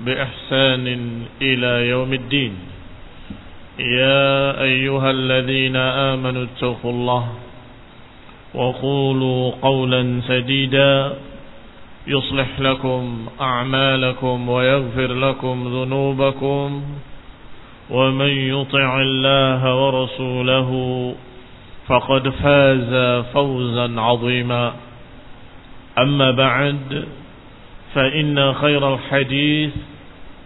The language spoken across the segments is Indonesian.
بإحسان إلى يوم الدين. يا أيها الذين آمنوا اتقوا الله وقولوا قولا سديدا يصلح لكم أعمالكم ويغفر لكم ذنوبكم ومن يطع الله ورسوله فقد فاز فوزا عظيما. أما بعد فإن خير الحديث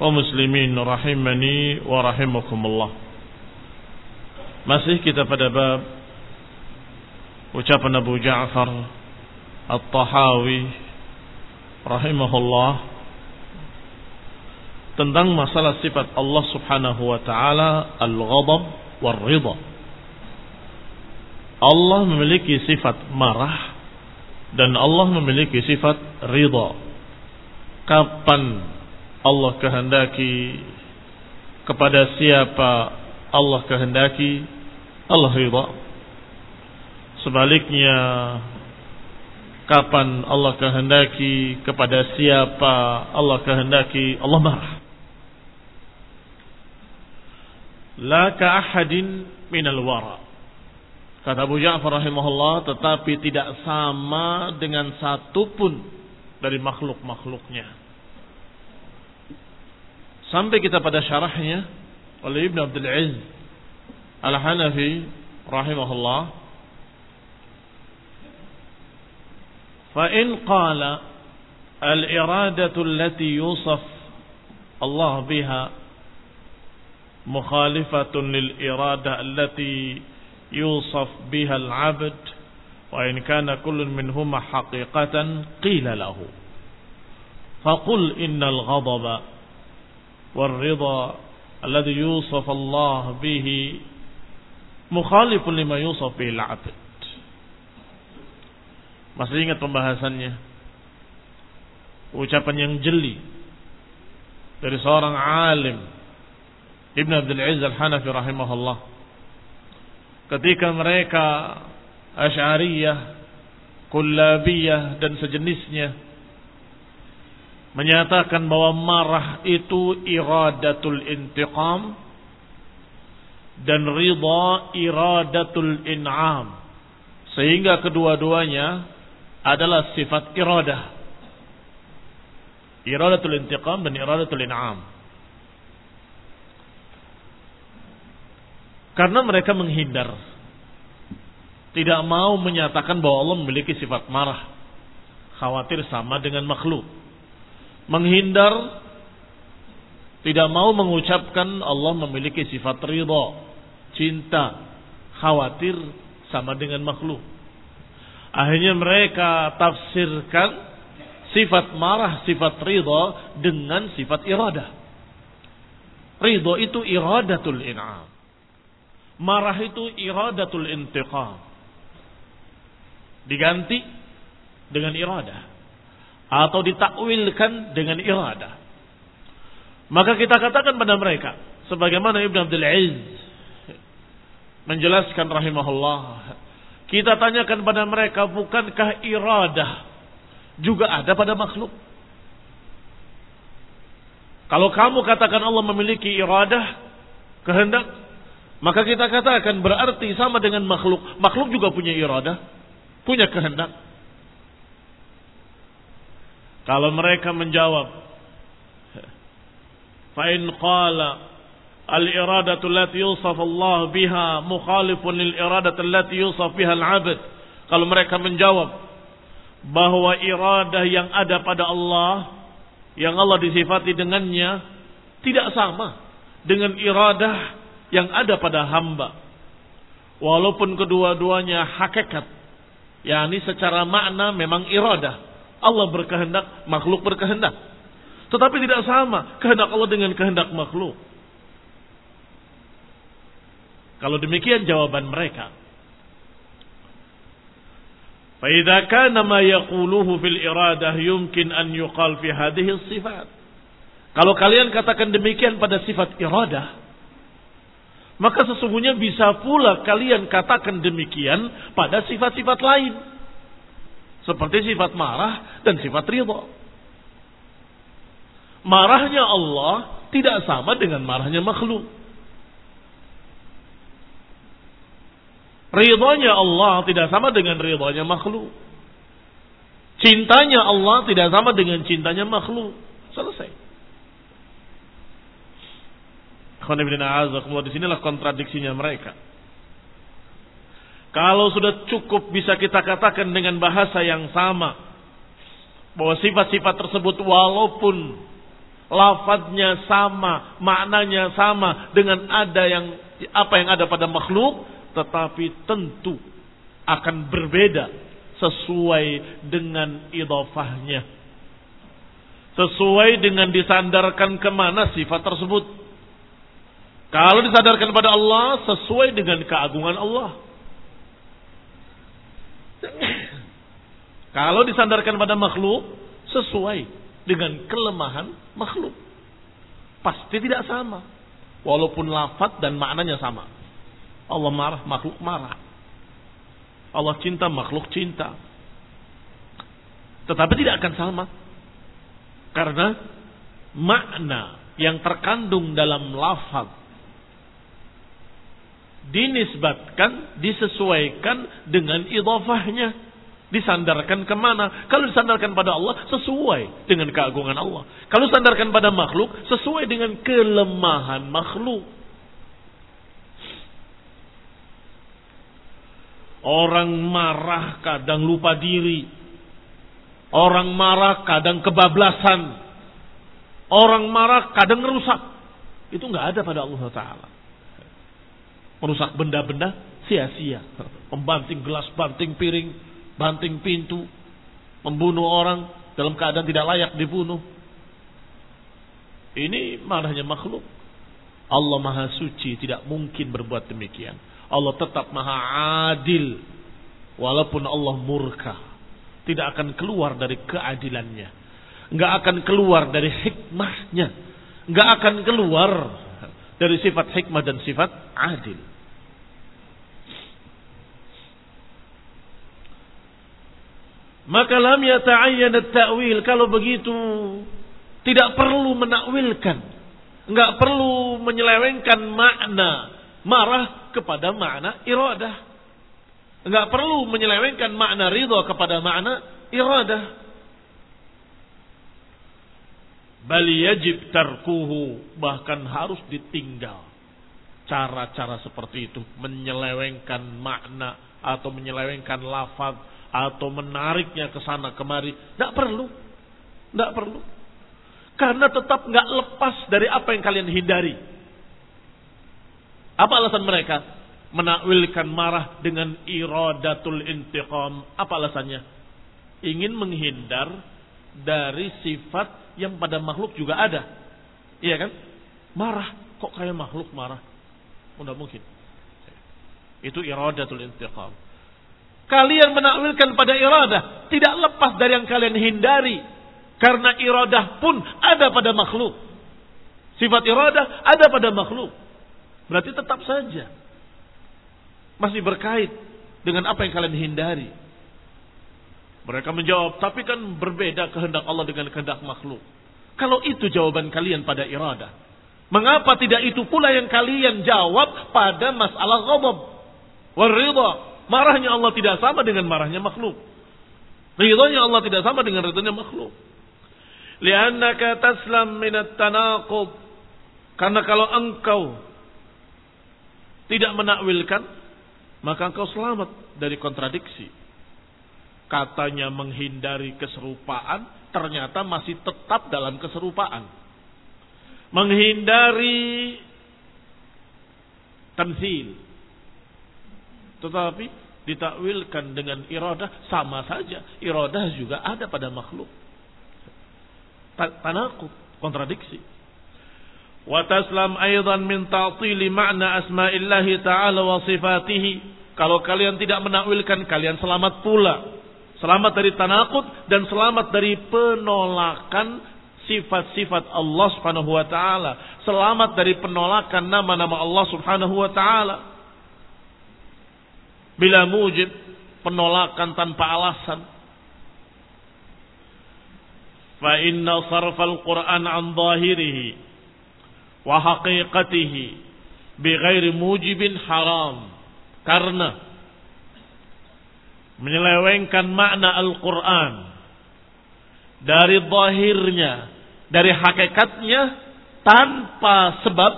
ومسلمين رحمني ورحمكم الله Masih kita pada bab ucapan Abu Ja'far At-Tahawi rahimahullah tentang masalah sifat Allah Subhanahu wa taala al-ghadab war ridha. Allah memiliki sifat marah dan Allah memiliki sifat ridha. Kapan Allah kehendaki kepada siapa Allah kehendaki Allah ridha. Sebaliknya kapan Allah kehendaki kepada siapa Allah kehendaki Allah marah. La ka ahadin minal wara. Kata Abu Ja'far rahimahullah tetapi tidak sama dengan satu pun dari makhluk-makhluknya. Sampai kita pada syarahnya oleh Ibn Abdul Aziz Al-Hanafi rahimahullah فإن قال الإرادة التي يوصف الله بها مخالفة للإرادة التي يوصف بها العبد وإن كان كل منهما حقيقة قيل له فقل إن الغضب والرضا الذي يوصف الله به مخالف لما يوصف به العبد Masih ingat pembahasannya Ucapan yang jeli Dari seorang alim Ibn Abdul Aziz Al-Hanafi rahimahullah Ketika mereka Ash'ariyah Kullabiyah dan sejenisnya Menyatakan bahwa marah itu iradatul intiqam Dan ridha iradatul in'am Sehingga kedua-duanya adalah sifat iradah. Iradatul intiqam dan iradatul in'am. Karena mereka menghindar. Tidak mau menyatakan bahwa Allah memiliki sifat marah. Khawatir sama dengan makhluk. Menghindar. Tidak mau mengucapkan Allah memiliki sifat ridha. Cinta. Khawatir sama dengan makhluk. Akhirnya mereka tafsirkan sifat marah, sifat ridha dengan sifat iradah. Ridha itu iradatul in'am. Marah itu iradatul intiqam. Diganti dengan iradah. Atau ditakwilkan dengan iradah. Maka kita katakan pada mereka, sebagaimana Ibn Abdul Aziz menjelaskan rahimahullah, kita tanyakan pada mereka, bukankah iradah juga ada pada makhluk? Kalau kamu katakan Allah memiliki iradah, kehendak, maka kita katakan berarti sama dengan makhluk. Makhluk juga punya iradah, punya kehendak. Kalau mereka menjawab, fa'in qala al-iradatu allati yusaf Allah biha mukhalifun lil iradatu allati yusaf biha al-'abd. Kalau mereka menjawab bahwa iradah yang ada pada Allah yang Allah disifati dengannya tidak sama dengan iradah yang ada pada hamba. Walaupun kedua-duanya hakikat, yakni secara makna memang iradah. Allah berkehendak, makhluk berkehendak. Tetapi tidak sama kehendak Allah dengan kehendak makhluk. Kalau demikian jawaban mereka. Kana ma fil iradah yumkin an yuqal fi hadhihi sifat. Kalau kalian katakan demikian pada sifat iradah, maka sesungguhnya bisa pula kalian katakan demikian pada sifat-sifat lain. Seperti sifat marah dan sifat ridha. Marahnya Allah tidak sama dengan marahnya makhluk. Ridhonya Allah tidak sama dengan ridhonya makhluk. Cintanya Allah tidak sama dengan cintanya makhluk. Selesai. Di sinilah kontradiksinya mereka. Kalau sudah cukup bisa kita katakan dengan bahasa yang sama. Bahwa sifat-sifat tersebut walaupun lafadznya sama, maknanya sama dengan ada yang apa yang ada pada makhluk, tetapi tentu akan berbeda sesuai dengan idofahnya. Sesuai dengan disandarkan ke mana sifat tersebut. Kalau disandarkan pada Allah, sesuai dengan keagungan Allah. Kalau disandarkan pada makhluk, sesuai dengan kelemahan makhluk. Pasti tidak sama. Walaupun lafat dan maknanya sama. Allah marah, makhluk marah. Allah cinta, makhluk cinta. Tetapi tidak akan sama. Karena makna yang terkandung dalam lafaz dinisbatkan, disesuaikan dengan idofahnya disandarkan ke mana? Kalau disandarkan pada Allah, sesuai dengan keagungan Allah. Kalau disandarkan pada makhluk, sesuai dengan kelemahan makhluk. Orang marah kadang lupa diri. Orang marah kadang kebablasan. Orang marah kadang merusak. Itu nggak ada pada Allah Taala. Merusak benda-benda sia-sia. Membanting gelas, banting piring, banting pintu, membunuh orang dalam keadaan tidak layak dibunuh. Ini marahnya makhluk. Allah maha suci tidak mungkin berbuat demikian. Allah tetap maha adil. Walaupun Allah murka. Tidak akan keluar dari keadilannya. Nggak akan keluar dari hikmahnya. Nggak akan keluar dari sifat hikmah dan sifat adil. Maka lam yata'ayyan at-ta'wil. Kalau begitu tidak perlu menakwilkan. Enggak perlu menyelewengkan makna marah kepada makna iradah. Enggak perlu menyelewengkan makna ridha kepada makna iradah. Bal yajib tarkuhu bahkan harus ditinggal. Cara-cara seperti itu menyelewengkan makna atau menyelewengkan lafaz atau menariknya ke sana kemari. Tidak perlu. Tidak perlu. Karena tetap nggak lepas dari apa yang kalian hindari. Apa alasan mereka? Menakwilkan marah dengan iradatul intiqam. Apa alasannya? Ingin menghindar dari sifat yang pada makhluk juga ada. Iya kan? Marah. Kok kayak makhluk marah? Mudah mungkin. Itu iradatul intiqam. Kalian menakwilkan pada iradah. Tidak lepas dari yang kalian hindari. Karena iradah pun ada pada makhluk. Sifat iradah ada pada makhluk. Berarti tetap saja masih berkait dengan apa yang kalian hindari. Mereka menjawab, tapi kan berbeda kehendak Allah dengan kehendak makhluk. Kalau itu jawaban kalian pada iradah, mengapa tidak itu pula yang kalian jawab pada masalah ghadab? Waridha, marahnya Allah tidak sama dengan marahnya makhluk. Ridhonya Allah tidak sama dengan ridhonya makhluk. Liannaka taslam minat tanaqub. Karena kalau engkau tidak menakwilkan, maka engkau selamat dari kontradiksi. Katanya menghindari keserupaan, ternyata masih tetap dalam keserupaan. Menghindari tamsil. Tetapi ditakwilkan dengan iradah sama saja. Iradah juga ada pada makhluk. Tanakut, kontradiksi. Wa taslam aidan min ta'tili ma'na asma'illahi ta'ala wa sifatihi. Kalau kalian tidak menakwilkan, kalian selamat pula. Selamat dari tanakut dan selamat dari penolakan sifat-sifat Allah Subhanahu wa taala. Selamat dari penolakan nama-nama Allah Subhanahu wa taala. Bila mujib penolakan tanpa alasan. Fa inna sarfal quran an zahirihi wa haqiqatihi bighairi mujibin haram. Karena menyelewengkan makna Al-Quran dari zahirnya dari hakikatnya tanpa sebab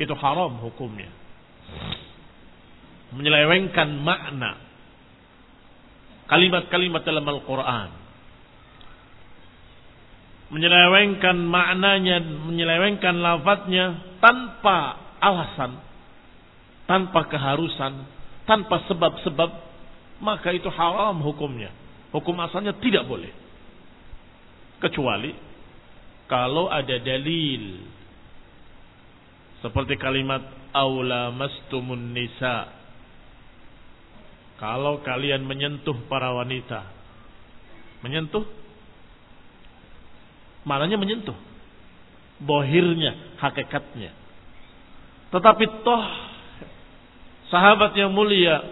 itu haram hukumnya menyelewengkan makna kalimat-kalimat dalam Al-Quran. Menyelewengkan maknanya, menyelewengkan lafadznya tanpa alasan, tanpa keharusan, tanpa sebab-sebab, maka itu haram hukumnya. Hukum asalnya tidak boleh. Kecuali kalau ada dalil. Seperti kalimat aula mastumun nisa kalau kalian menyentuh para wanita. Menyentuh? Mananya menyentuh. Bohirnya, hakikatnya. Tetapi toh sahabat yang mulia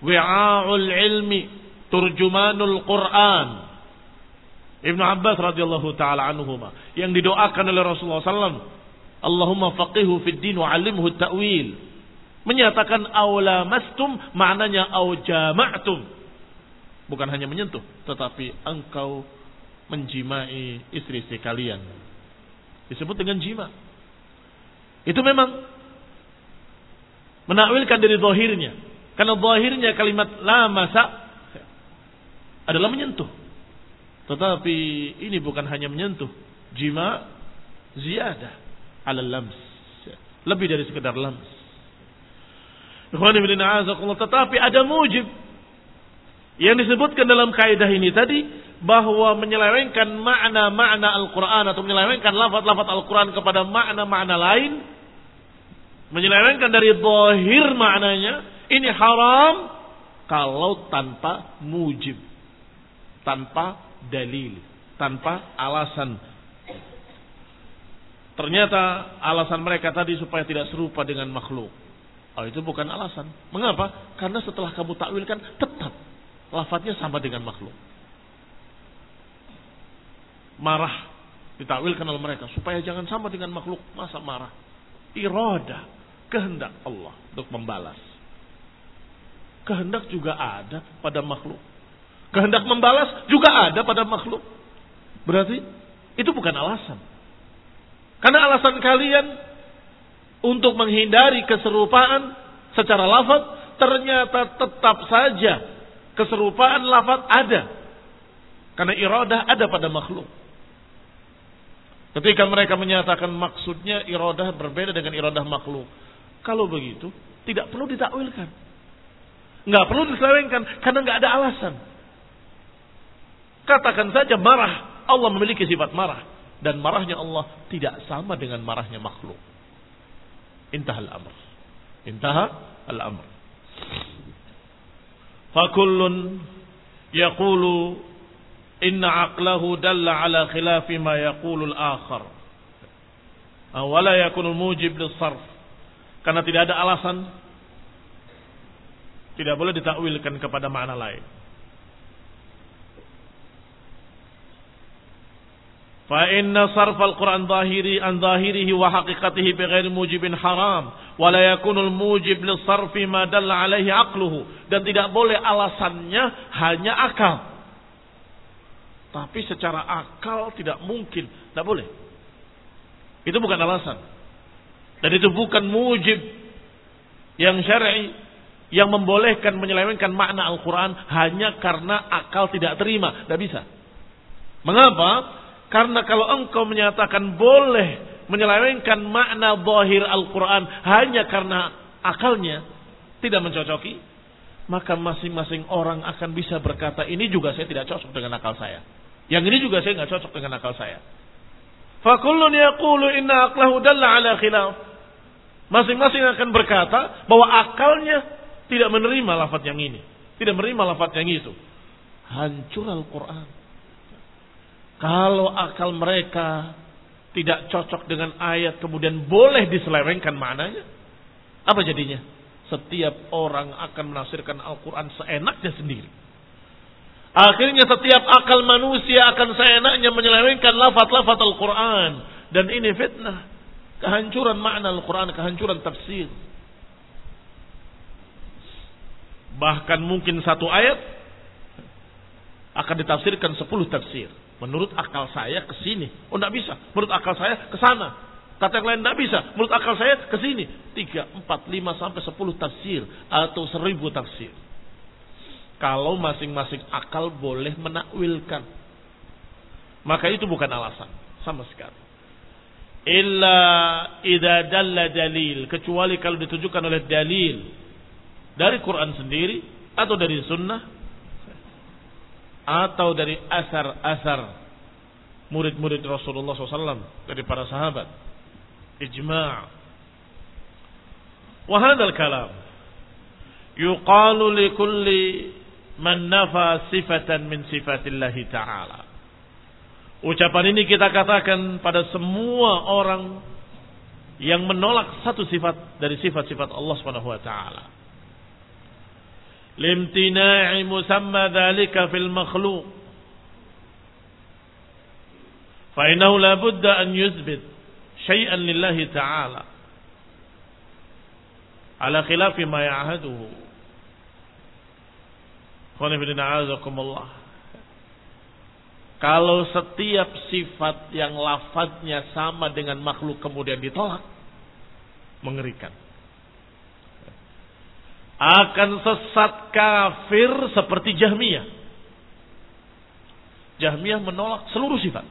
wi'a'ul ilmi turjumanul Quran Ibnu Abbas radhiyallahu taala anhuma yang didoakan oleh Rasulullah SAW Allahumma faqihu fid din wa 'allimhu ta'wil Menyatakan aula mastum maknanya au jama'tum. Bukan hanya menyentuh, tetapi engkau menjimai istri-istri kalian. Disebut dengan jima. Itu memang menakwilkan dari zahirnya. Karena zahirnya kalimat la masa adalah menyentuh. Tetapi ini bukan hanya menyentuh. Jima ziyadah ala lams. Lebih dari sekedar lams. Tetapi ada mujib yang disebutkan dalam kaidah ini tadi bahwa menyelewengkan makna-makna Al-Quran atau menyelewengkan lafaz-lafaz Al-Quran kepada makna-makna lain menyelewengkan dari bohir maknanya ini haram kalau tanpa mujib tanpa dalil tanpa alasan ternyata alasan mereka tadi supaya tidak serupa dengan makhluk Oh itu bukan alasan. Mengapa? Karena setelah kamu takwilkan tetap lafadznya sama dengan makhluk. Marah ditakwilkan oleh mereka supaya jangan sama dengan makhluk. Masa marah? Iroda, kehendak Allah untuk membalas. Kehendak juga ada pada makhluk. Kehendak membalas juga ada pada makhluk. Berarti itu bukan alasan. Karena alasan kalian untuk menghindari keserupaan secara lafaz ternyata tetap saja keserupaan lafaz ada karena iradah ada pada makhluk ketika mereka menyatakan maksudnya iradah berbeda dengan iradah makhluk kalau begitu, tidak perlu ditakwilkan. Nggak perlu diselewengkan karena nggak ada alasan. Katakan saja marah. Allah memiliki sifat marah. Dan marahnya Allah tidak sama dengan marahnya makhluk. Intah al-amr. Intah al-amr. Fakullun yaqulu inna aqlahu dalla ala khilafi ma yaqulul akhar. Awala yakunul mujib lissarf. Karena tidak ada alasan tidak boleh ditakwilkan kepada makna lain. Fa inna sarfal Qur'an zahiri an zahirihi wa haqiqatihi bi ghairi mujibin haram wa la yakunul mujib lis sarfi ma dalla alaihi aqluhu dan tidak boleh alasannya hanya akal. Tapi secara akal tidak mungkin, tidak boleh. Itu bukan alasan dan itu bukan mujib yang syar'i yang membolehkan menyelewengkan makna Al-Quran hanya karena akal tidak terima tidak bisa mengapa karena kalau engkau menyatakan boleh menyelewengkan makna zahir Al-Quran hanya karena akalnya tidak mencocoki, maka masing-masing orang akan bisa berkata ini juga saya tidak cocok dengan akal saya. Yang ini juga saya nggak cocok dengan akal saya. Fakullun yaqulu inna aqlahu dalla ala khilaf. Masing-masing akan berkata bahwa akalnya tidak menerima lafaz yang ini, tidak menerima lafaz yang itu. Hancur Al-Quran. Kalau akal mereka tidak cocok dengan ayat kemudian boleh diselewengkan maknanya, apa jadinya? Setiap orang akan menafsirkan Al-Quran seenaknya sendiri. Akhirnya setiap akal manusia akan seenaknya menyelewengkan lafaz-lafaz Al-Quran. Dan ini fitnah. Kehancuran makna Al-Quran, kehancuran tafsir. Bahkan mungkin satu ayat akan ditafsirkan sepuluh tafsir. Menurut akal saya ke sini. Oh tidak bisa. Menurut akal saya ke sana. Kata yang lain tidak bisa. Menurut akal saya ke sini. Tiga, empat, lima sampai sepuluh tafsir atau seribu tafsir. Kalau masing-masing akal boleh menakwilkan. Maka itu bukan alasan sama sekali illa idza dalla dalil. Kecuali kalau ditunjukkan oleh dalil dari Quran sendiri atau dari sunnah atau dari asar-asar murid-murid Rasulullah SAW dari para sahabat. Ijma' wa hadzal kalam. Yuqalu li kulli man nafa sifatan min sifatillahi ta'ala. Ucapan ini kita katakan pada semua orang yang menolak satu sifat dari sifat-sifat Allah Subhanahu wa taala. Limtina'i musamma dzalika fil makhluq. Fa innahu la budda an yuzbit syai'an lillahi ta'ala. Ala khilafi ma ya'haduhu. Qul inna a'udzu Allah. Kalau setiap sifat yang lafadznya sama dengan makhluk kemudian ditolak, mengerikan akan sesat kafir seperti Jahmiyah. Jahmiyah menolak seluruh sifat.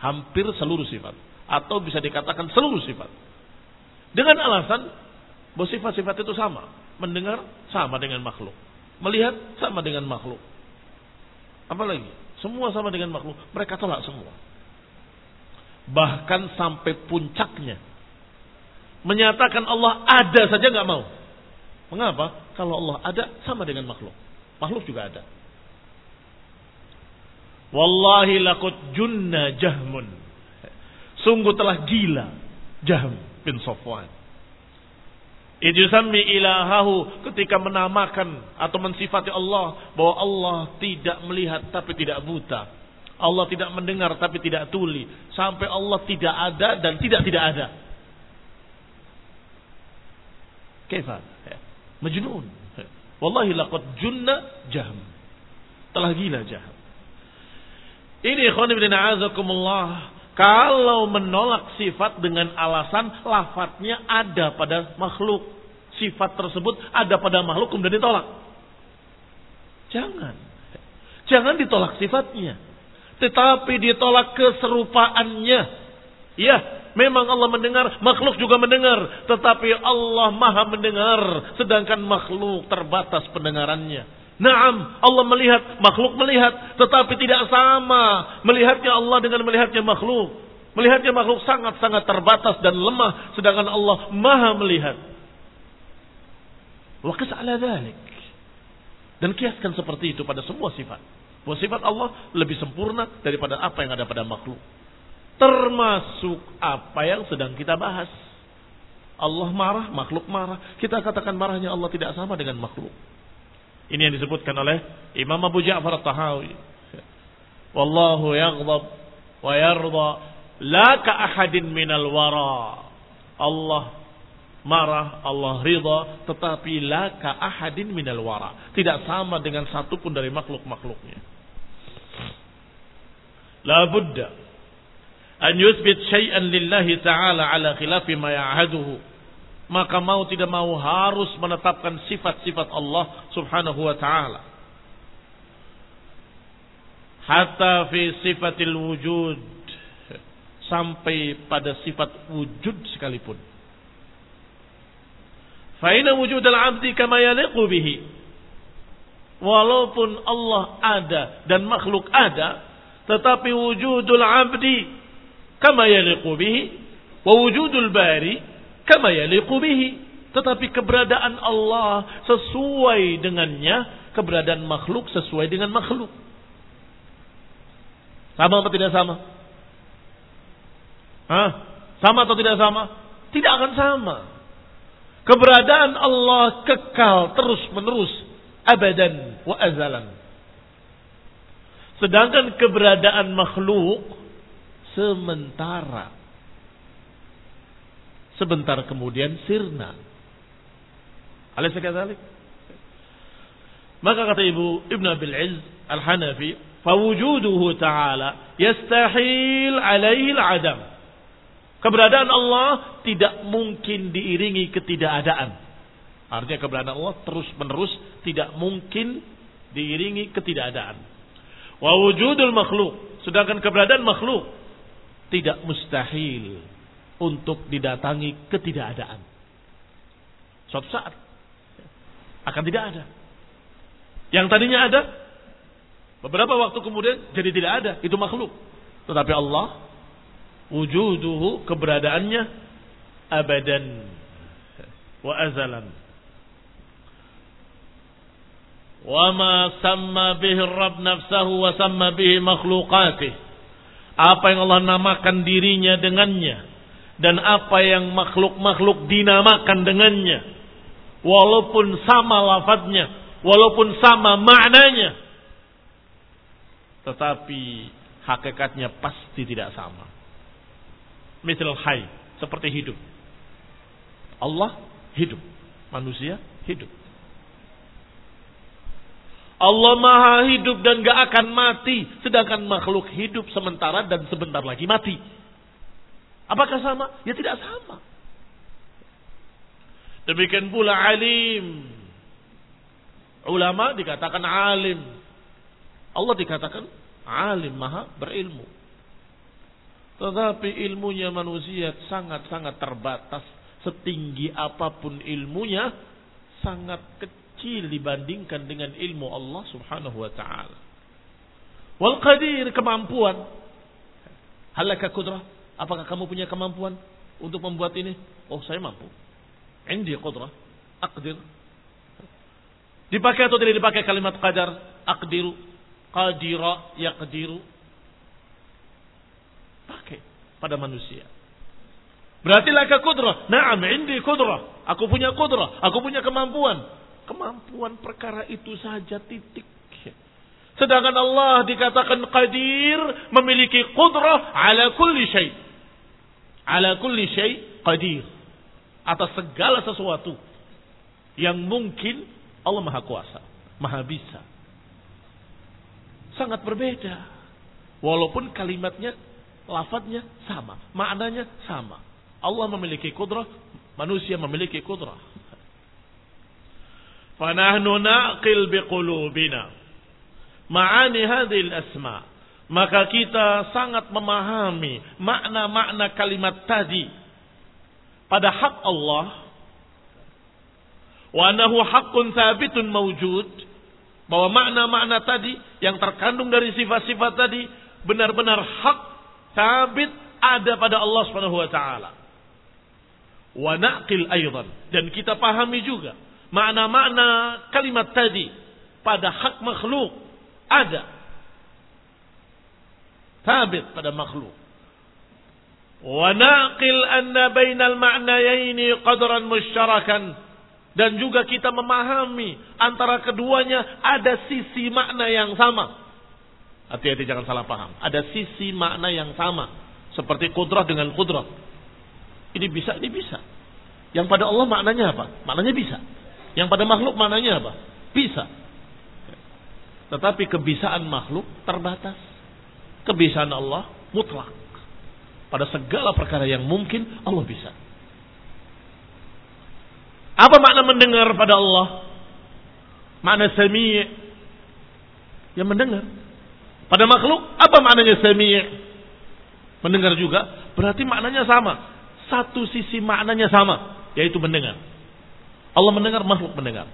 Hampir seluruh sifat. Atau bisa dikatakan seluruh sifat. Dengan alasan bahwa sifat-sifat itu sama. Mendengar sama dengan makhluk. Melihat sama dengan makhluk. Apalagi? Semua sama dengan makhluk. Mereka tolak semua. Bahkan sampai puncaknya. Menyatakan Allah ada saja nggak mau. Mengapa? Kalau Allah ada sama dengan makhluk. Makhluk juga ada. Wallahi lakut junna jahmun. Sungguh telah gila Jahm bin Sofwan. Ijusami ilahahu ketika menamakan atau mensifati Allah bahwa Allah tidak melihat tapi tidak buta. Allah tidak mendengar tapi tidak tuli. Sampai Allah tidak ada dan tidak tidak ada. Kefal. Majnun. Wallahi laqad junna jahm. Telah gila jahm. Ini ikhwan ibn a'azakumullah. Kalau menolak sifat dengan alasan lafadznya ada pada makhluk. Sifat tersebut ada pada makhluk kemudian ditolak. Jangan. Jangan ditolak sifatnya. Tetapi ditolak keserupaannya. Ya, Memang Allah mendengar, makhluk juga mendengar. Tetapi Allah maha mendengar. Sedangkan makhluk terbatas pendengarannya. Naam, Allah melihat, makhluk melihat. Tetapi tidak sama melihatnya Allah dengan melihatnya makhluk. Melihatnya makhluk sangat-sangat terbatas dan lemah. Sedangkan Allah maha melihat. Wa ala dhalik. Dan kiaskan seperti itu pada semua sifat. Bahwa sifat Allah lebih sempurna daripada apa yang ada pada makhluk. Termasuk apa yang sedang kita bahas. Allah marah, makhluk marah. Kita katakan marahnya Allah tidak sama dengan makhluk. Ini yang disebutkan oleh Imam Abu Ja'far At-Tahawi. Wallahu yaghdab wa yarda la ka ahadin minal wara. Allah marah, Allah ridha, tetapi la ka ahadin minal wara. Tidak sama dengan satu pun dari makhluk-makhluknya. La budda an yuthbit syai'an lillahi ta'ala ala khilafi ma ya'haduhu maka mau tidak mau harus menetapkan sifat-sifat Allah Subhanahu wa taala. Hatta fi sifatil wujud sampai pada sifat wujud sekalipun. Fa inna wujud al-'abdi kama yaliqu bihi. Walaupun Allah ada dan makhluk ada, tetapi wujudul 'abdi kama yaliqu bihi wa wujudul bari kama yaliqu bihi. Tetapi keberadaan Allah sesuai dengannya, keberadaan makhluk sesuai dengan makhluk. Sama atau tidak sama? Hah? Sama atau tidak sama? Tidak akan sama. Keberadaan Allah kekal terus menerus abadan wa azalan. Sedangkan keberadaan makhluk sementara Sebentar kemudian sirna. Alaysa kadzalik? Maka kata Ibu Ibn Abil Izz Al-Hanafi, "Fawujuduhu ta'ala yastahil alaihi al-adam." Keberadaan Allah tidak mungkin diiringi ketidakadaan. Artinya keberadaan Allah terus-menerus tidak mungkin diiringi ketidakadaan. Wa wujudul makhluk, sedangkan keberadaan makhluk tidak mustahil untuk didatangi ketidakadaan. Suatu saat akan tidak ada. Yang tadinya ada, beberapa waktu kemudian jadi tidak ada. Itu makhluk. Tetapi Allah, wujuduhu, keberadaannya, abadan wa azalan. Wa ma bihi Rabb nafsahu wa samma bihi makhlukatih. Apa yang Allah namakan dirinya dengannya dan apa yang makhluk-makhluk dinamakan dengannya. Walaupun sama lafadznya walaupun sama maknanya. Tetapi hakikatnya pasti tidak sama. Misal hai seperti hidup. Allah hidup. Manusia hidup. Allah maha hidup dan gak akan mati. Sedangkan makhluk hidup sementara dan sebentar lagi mati Apakah sama? Ya tidak sama. Demikian pula alim. Ulama dikatakan alim. Allah dikatakan alim, maha berilmu. Tetapi ilmunya manusia sangat-sangat terbatas. Setinggi apa pun ilmunya, sangat kecil dibandingkan dengan ilmu Allah subhanahu wa ta'ala. Wal qadir kemampuan. Halaka kudrah Apakah kamu punya kemampuan untuk membuat ini? Oh, saya mampu. Indi qudrah. Aqdir. Dipakai atau tidak dipakai kalimat qadar? Aqdiru. Qadira yaqdiru. Pakai pada manusia. Berarti laka kudrah. Naam, indi kudrah. Aku punya kudrah. Aku punya kemampuan. Kemampuan perkara itu saja titik. Sedangkan Allah dikatakan qadir memiliki kudrah ala kulli syai ala kulli syai qadir atas segala sesuatu yang mungkin Allah Maha Kuasa, Maha Bisa. Sangat berbeda. Walaupun kalimatnya, lafadznya sama, maknanya sama. Allah memiliki kudrah, manusia memiliki kudrah. Fanahnu naqil biqulubina ma'ani hadhil asma' maka kita sangat memahami makna-makna kalimat tadi. Pada hak Allah wa annahu haqqun thabitun mawjud bahwa makna-makna tadi yang terkandung dari sifat-sifat tadi benar-benar hak sabit ada pada Allah Subhanahu wa taala. Wa naqil aidan. Dan kita pahami juga makna-makna kalimat tadi pada hak makhluk ada Tabit pada makhluk. Wa anna bainal ma'nayaini qadran musyarakan. Dan juga kita memahami antara keduanya ada sisi makna yang sama. Hati-hati jangan salah paham. Ada sisi makna yang sama. Seperti kudrah dengan kudrah. Ini bisa, ini bisa. Yang pada Allah maknanya apa? Maknanya bisa. Yang pada makhluk maknanya apa? Bisa. Tetapi kebisaan makhluk terbatas. Kebisaan Allah mutlak. Pada segala perkara yang mungkin Allah bisa. Apa makna mendengar pada Allah? Makna sami' yang mendengar. Pada makhluk apa maknanya sami' mendengar juga? Berarti maknanya sama. Satu sisi maknanya sama, yaitu mendengar. Allah mendengar, makhluk mendengar.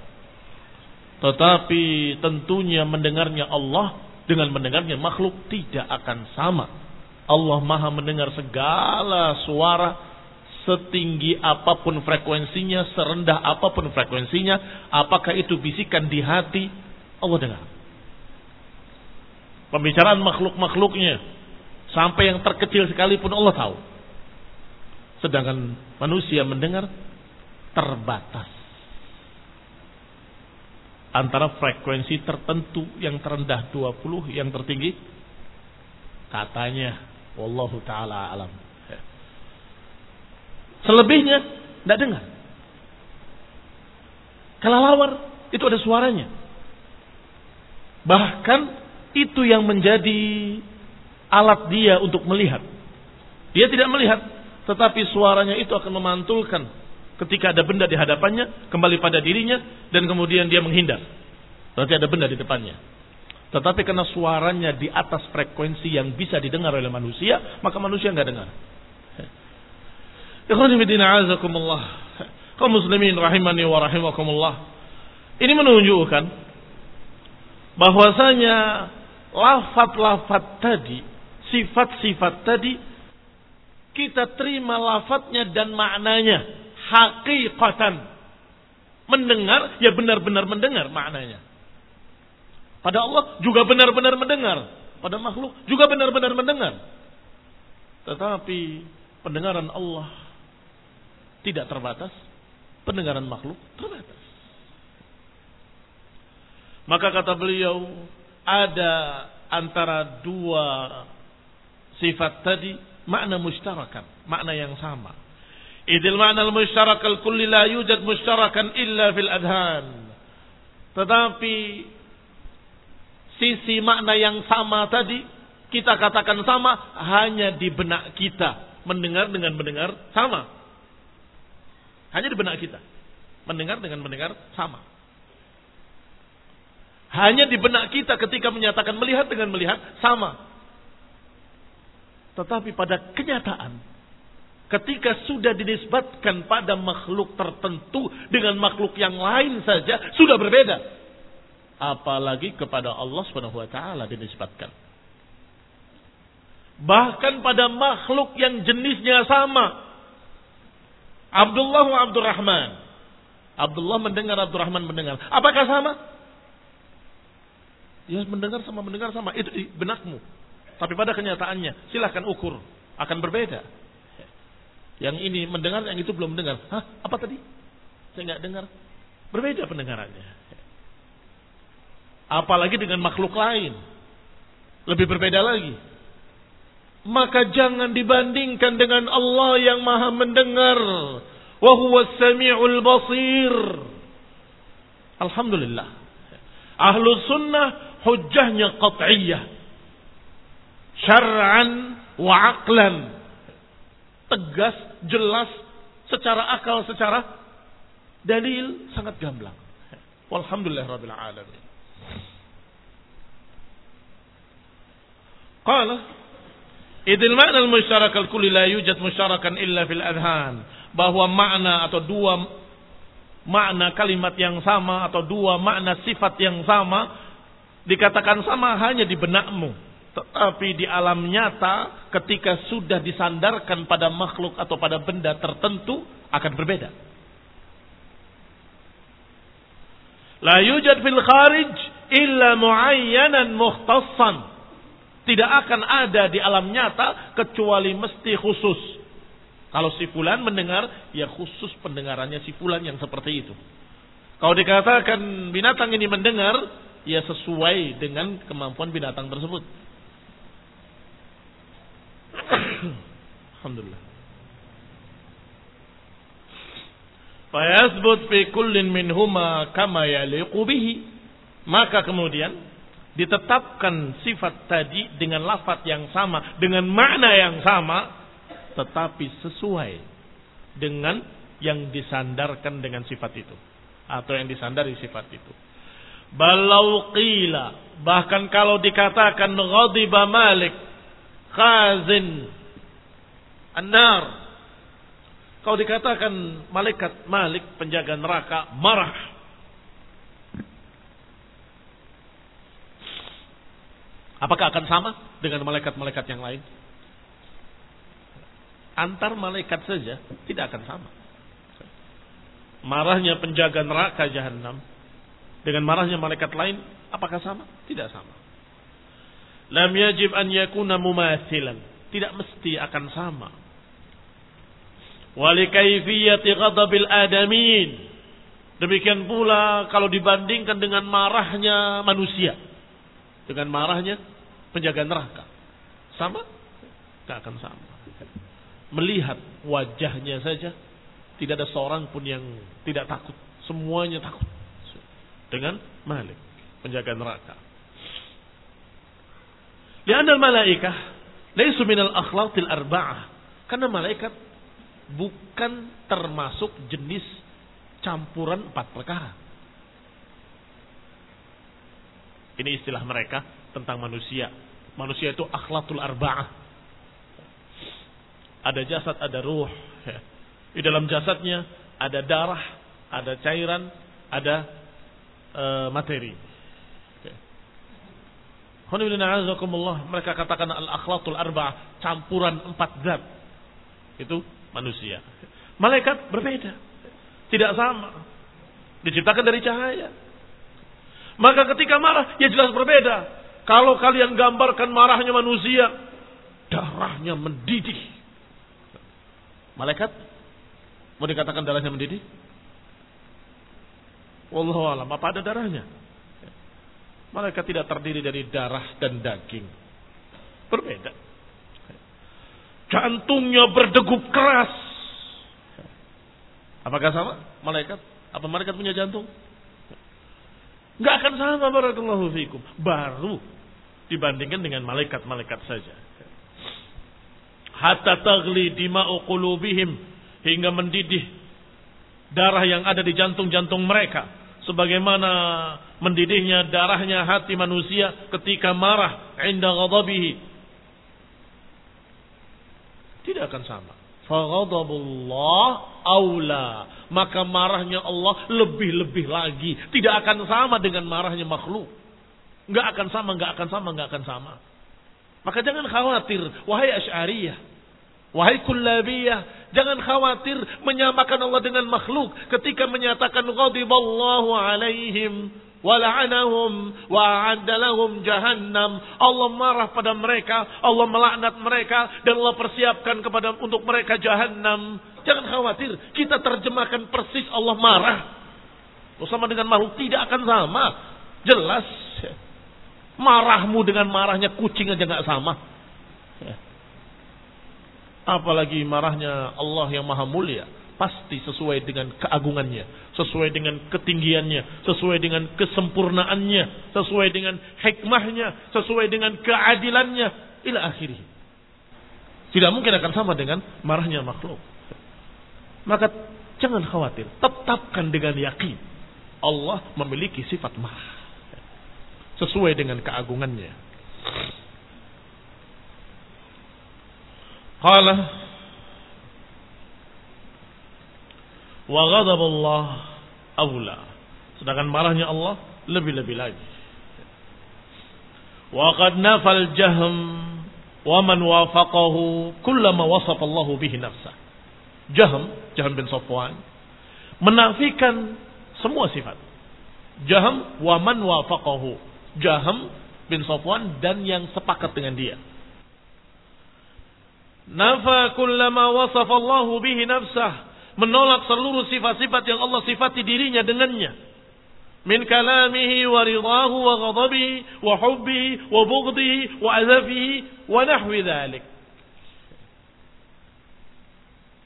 Tetapi tentunya mendengarnya Allah dengan mendengarnya makhluk tidak akan sama. Allah maha mendengar segala suara setinggi apa pun frekuensinya, serendah apa pun frekuensinya, apakah itu bisikan di hati, Allah dengar. Pembicaraan makhluk-makhluknya, sampai yang terkecil sekalipun Allah tahu. Sedangkan manusia mendengar terbatas antara frekuensi tertentu yang terendah 20 yang tertinggi? Katanya wallahu taala alam. Selebihnya tidak dengar. Kelelawar itu ada suaranya. Bahkan itu yang menjadi alat dia untuk melihat. Dia tidak melihat tetapi suaranya itu akan memantulkan ketika ada benda di hadapannya, kembali pada dirinya, dan kemudian dia menghindar. Berarti ada benda di depannya. Tetapi karena suaranya di atas frekuensi yang bisa didengar oleh manusia, maka manusia nggak dengar. Kaum muslimin rahimani wa rahimakumullah. Ini menunjukkan bahwasanya lafat-lafat tadi, sifat-sifat tadi kita terima lafadznya dan maknanya hakikatan. Mendengar, ya benar-benar mendengar maknanya. Pada Allah juga benar-benar mendengar. Pada makhluk juga benar-benar mendengar. Tetapi pendengaran Allah tidak terbatas. Pendengaran makhluk terbatas. Maka kata beliau, ada antara dua sifat tadi makna mushtarakan, makna yang sama. Idil ma'na al-mushtarak al-kulli la yujad mushtarakan illa fil adhan. Tetapi sisi makna yang sama tadi kita katakan sama hanya di benak kita. Mendengar dengan mendengar sama. Hanya di benak kita. Mendengar dengan mendengar sama. Hanya di benak kita ketika menyatakan melihat dengan melihat sama. Tetapi pada kenyataan Ketika sudah dinisbatkan pada makhluk tertentu dengan makhluk yang lain saja sudah berbeda. Apalagi kepada Allah Subhanahu wa taala dinisbatkan. Bahkan pada makhluk yang jenisnya sama. Abdullah wa Abdurrahman. Abdullah mendengar, Abdurrahman mendengar. Apakah sama? Ya mendengar sama mendengar sama. Itu di benakmu. Tapi pada kenyataannya silahkan ukur. Akan berbeda. Yang ini mendengar, yang itu belum mendengar. Hah? Apa tadi? Saya nggak dengar. Berbeda pendengarannya. Apalagi dengan makhluk lain. Lebih berbeda lagi. Maka jangan dibandingkan dengan Allah yang maha mendengar. Wahuwa sami'ul basir. Alhamdulillah. Ahlu sunnah hujahnya qat'iyah. Syar'an wa aqlan tegas, jelas, secara akal, secara dalil sangat gamblang. Walhamdulillah rabbil alamin. Qala Idil makna al-musyarak al-kulli la yujad musyarakan illa fil adhan. Bahwa makna atau dua makna kalimat yang sama atau dua makna sifat yang sama dikatakan sama hanya di benakmu tetapi di alam nyata ketika sudah disandarkan pada makhluk atau pada benda tertentu akan berbeda. La yujad fil kharij illa muayyanan mukhtassan. Tidak akan ada di alam nyata kecuali mesti khusus. Kalau si fulan mendengar, ya khusus pendengarannya si fulan yang seperti itu. Kalau dikatakan binatang ini mendengar, ya sesuai dengan kemampuan binatang tersebut. Alhamdulillah. Fayasbut fi kullin minhuma kama yaliqu bihi. Maka kemudian ditetapkan sifat tadi dengan lafaz yang sama, dengan makna yang sama, tetapi sesuai dengan yang disandarkan dengan sifat itu atau yang disandari sifat itu. Balau qila bahkan kalau dikatakan ghadiba Malik khazin an-nar kalau dikatakan malaikat Malik penjaga neraka marah Apakah akan sama dengan malaikat-malaikat yang lain? Antar malaikat saja tidak akan sama. Marahnya penjaga neraka jahanam dengan marahnya malaikat lain apakah sama? Tidak sama. Lam yajib an yakuna mumathilan. Tidak mesti akan sama. Wali kaifiyati ghadabil adamin. Demikian pula kalau dibandingkan dengan marahnya manusia dengan marahnya penjaga neraka. Sama? Tidak akan sama. Melihat wajahnya saja, tidak ada seorang pun yang tidak takut. Semuanya takut. Dengan Malik, penjaga neraka. Lianna malaikah laisu minal akhlaqil arba'ah. Karena malaikat bukan termasuk jenis campuran empat perkara. Ini istilah mereka tentang manusia. Manusia itu akhlakul arba'ah. Ada jasad, ada ruh. Di dalam jasadnya ada darah, ada cairan, ada uh, materi. Mereka katakan al-akhlakul arba'ah. Campuran empat zat. Itu manusia. Malaikat berbeda. Tidak sama. Diciptakan dari cahaya. Maka ketika marah, ya jelas berbeda. Kalau kalian gambarkan marahnya manusia, darahnya mendidih. Malaikat, mau dikatakan darahnya mendidih? Wallahu alam, apa ada darahnya? Malaikat tidak terdiri dari darah dan daging. Berbeda. Jantungnya berdegup keras. Apakah sama? Malaikat? Apa malaikat punya jantung? Nggak akan sama barakallahu fikum. Baru dibandingkan dengan malaikat-malaikat saja. Hatta tagli dima'u qulubihim hingga mendidih darah yang ada di jantung-jantung mereka sebagaimana mendidihnya darahnya hati manusia ketika marah inda ghadabihi tidak akan sama Faghadabullah aula. Maka marahnya Allah lebih-lebih lagi. Tidak akan sama dengan marahnya makhluk. Enggak akan sama, enggak akan sama, enggak akan sama. Maka jangan khawatir, wahai Asy'ariyah, wahai Kullabiyah, jangan khawatir menyamakan Allah dengan makhluk ketika menyatakan ghadiballahu alaihim wala'anahum wa'adda jahannam. Allah marah pada mereka, Allah melaknat mereka dan Allah persiapkan kepada untuk mereka jahannam. Jangan khawatir, kita terjemahkan persis Allah marah. Bersama dengan makhluk tidak akan sama. Jelas. Marahmu dengan marahnya kucing aja nggak sama. Apalagi marahnya Allah yang maha mulia pasti sesuai dengan keagungannya, sesuai dengan ketinggiannya, sesuai dengan kesempurnaannya, sesuai dengan hikmahnya, sesuai dengan keadilannya, ila akhirih. Tidak mungkin akan sama dengan marahnya makhluk. Maka jangan khawatir, tetapkan dengan yakin Allah memiliki sifat marah sesuai dengan keagungannya. Qala Wa ghadabullah aula. Sedangkan marahnya Allah lebih-lebih lagi. Wa qad nafal jahm wa man wafaqahu kullama wasafa Allah bihi nafsah. Jahm, Jahm bin Safwan menafikan semua sifat. Jahm wa man wafaqahu. Jahm bin Safwan dan yang sepakat dengan dia. Nafa kullama wasafa Allahu bihi nafsah. Menolak seluruh sifat-sifat yang Allah sifati dirinya dengannya. Min kalamihi wa ridahu wa ghadabihi wa hubbihi wa bughdihi wa azafihi wa nahwi dhalik.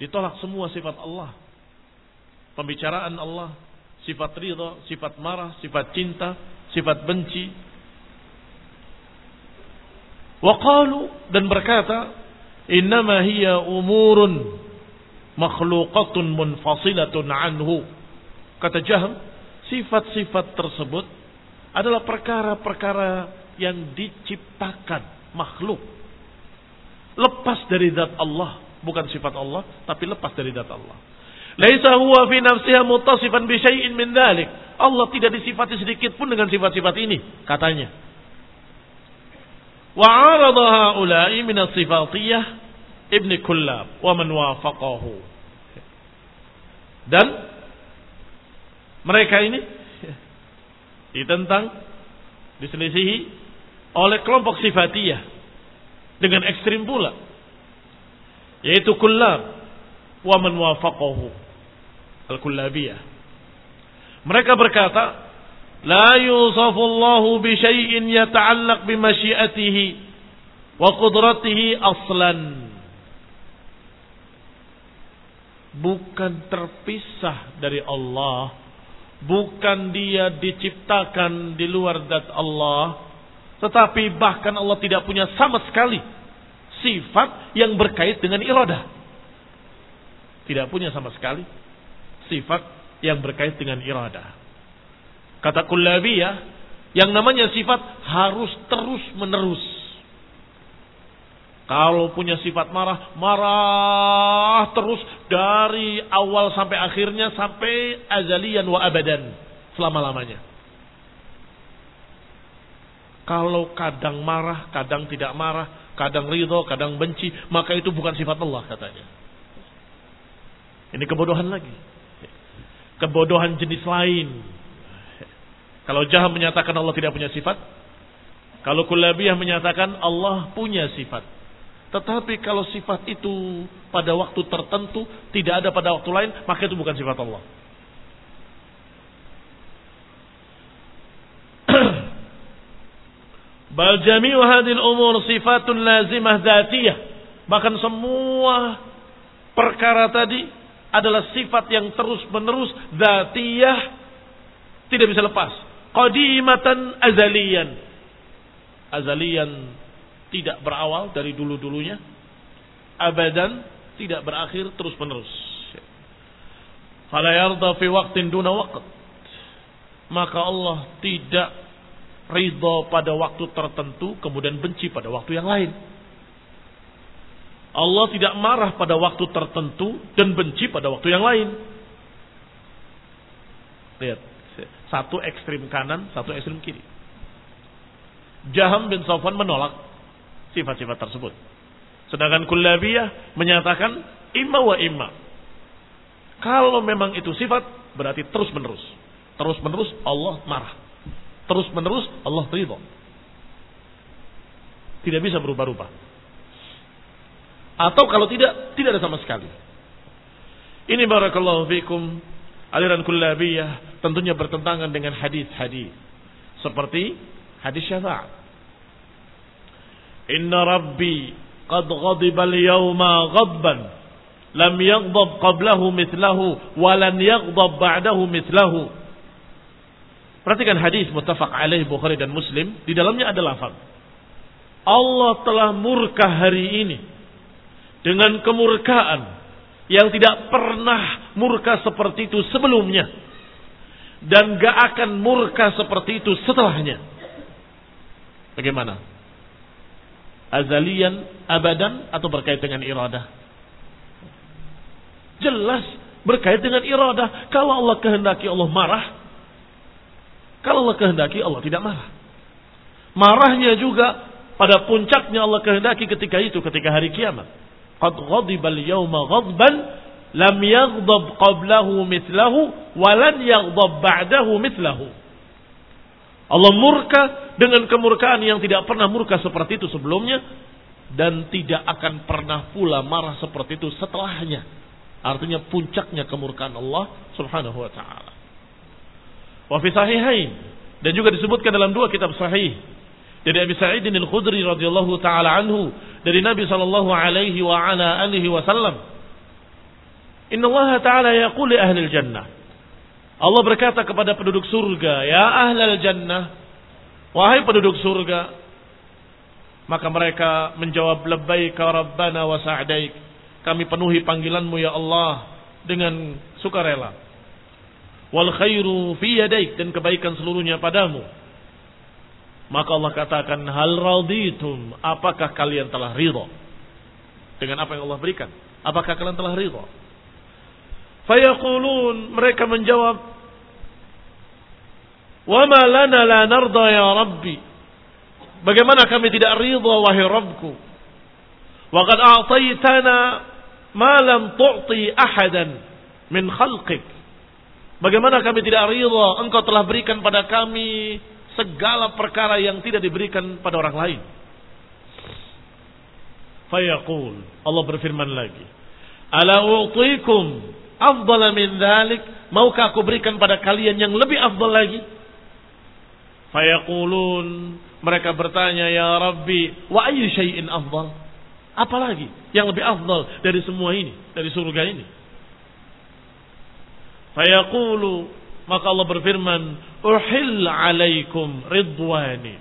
Ditolak semua sifat Allah. Pembicaraan Allah, sifat ridha, sifat marah, sifat cinta, sifat benci. Waqalu dan berkata, "Innama hiya umurun makhluqatun munfasilatun anhu." Kata Jahm, sifat-sifat tersebut adalah perkara-perkara yang diciptakan makhluk. Lepas dari zat Allah, bukan sifat Allah, tapi lepas dari zat Allah. Laisa huwa fi nafsiha muttasifan bi syai'in min dhalik. Allah tidak disifati sedikit pun dengan sifat-sifat ini, katanya. Wa 'arada haula'i min as-sifatiyah Ibn Kullab wa man wafaqahu. Dan mereka ini ditentang, diselisihi oleh kelompok sifatiyah dengan ekstrim pula. Yaitu Kullab wa man wafaqahu Al-Kullabiyah. Mereka berkata, La yusafu Allahu bi syai'in yata'allaq bi masyiatihi Bukan terpisah dari Allah, bukan dia diciptakan di luar zat Allah, tetapi bahkan Allah tidak punya sama sekali sifat yang berkait dengan iradah. Tidak punya sama sekali sifat yang berkait dengan iradah. Kata kullabiyah, yang namanya sifat harus terus menerus. Kalau punya sifat marah, marah terus dari awal sampai akhirnya sampai azalian wa abadan. Selama-lamanya. Kalau kadang marah, kadang tidak marah, kadang ridho, kadang benci, maka itu bukan sifat Allah katanya. Ini kebodohan lagi kebodohan jenis lain. Kalau Jaham menyatakan Allah tidak punya sifat, kalau Kulabiyah menyatakan Allah punya sifat. Tetapi kalau sifat itu pada waktu tertentu tidak ada pada waktu lain, maka itu bukan sifat Allah. Bal jami'u hadil umur sifatun lazimah dzatiyah. Bahkan semua perkara tadi adalah sifat yang terus-menerus zatiyah tidak bisa lepas. Qadimatan azalian. Azalian tidak berawal dari dulu-dulunya. Abadan tidak berakhir terus-menerus. Fala yarda fi waqtin duna waqt. Maka Allah tidak ridha pada waktu tertentu kemudian benci pada waktu yang lain. Allah tidak marah pada waktu tertentu dan benci pada waktu yang lain. Lihat, satu ekstrim kanan, satu ekstrim kiri. Jaham bin Sofwan menolak sifat-sifat tersebut. Sedangkan Kullabiyah menyatakan imma wa imma. Kalau memang itu sifat, berarti terus menerus. Terus menerus Allah marah. Terus menerus Allah ridho. Tidak bisa berubah-ubah. Atau kalau tidak, tidak ada sama sekali. Ini barakallahu fikum aliran kullabiyah tentunya bertentangan dengan hadis-hadis seperti hadis syafaat. Inna rabbi qad ghadiba al-yawma ghadban lam yaghdab qablahu mithlahu wa lan yaghdab ba'dahu mithlahu. Perhatikan hadis muttafaq alaih Bukhari dan Muslim, di dalamnya ada lafaz. Allah telah murka hari ini dengan kemurkaan yang tidak pernah murka seperti itu sebelumnya dan gak akan murka seperti itu setelahnya. Bagaimana? Azalian, abadan atau berkait dengan iradah? Jelas berkait dengan iradah. Kalau Allah kehendaki Allah marah, kalau Allah kehendaki Allah tidak marah. Marahnya juga pada puncaknya Allah kehendaki ketika itu, ketika hari kiamat. Qad ghadiba al-yawma ghadban lam yaghdab qablahu mithlahu wa lan yaghdab ba'dahu mithlahu. Allah murka dengan kemurkaan yang tidak pernah murka seperti itu sebelumnya dan tidak akan pernah pula marah seperti itu setelahnya. Artinya puncaknya kemurkaan Allah Subhanahu wa taala. Wa fi sahihain dan juga disebutkan dalam dua kitab sahih dari Abi Sa'id Al-Khudri radhiyallahu taala anhu dari Nabi sallallahu alaihi wa ala alihi wasallam Inna Allah taala yaqul li ahli jannah Allah berkata kepada penduduk surga, "Ya ahlal jannah, wahai penduduk surga." Maka mereka menjawab, "Labbaika rabbana wa sa'daik." Kami penuhi panggilanmu ya Allah dengan sukarela. Wal khairu fi yadaik dan kebaikan seluruhnya padamu. Maka Allah katakan, "Hal raditum?" Apakah kalian telah ridha dengan apa yang Allah berikan? Apakah kalian telah ridha? Fayaqulun. Mereka menjawab Wa ma lana la narda ya Rabbi. Bagaimana kami tidak ridha wahai Rabbku? Wa qad a'taytana ma lam tu'ti ahadan min khalqik. Bagaimana kami tidak ridha? Engkau telah berikan pada kami segala perkara yang tidak diberikan pada orang lain. Fayaqul. Allah berfirman lagi Ala u'tikum afdala min dhalik, maukah aku berikan pada kalian yang lebih afdal lagi? Fayaqulun, mereka bertanya, ya Rabbi, wa ayyu syai'in afdal? Apalagi yang lebih afdal dari semua ini, dari surga ini? Fayaqulu, maka Allah berfirman, uhil alaikum ridwani.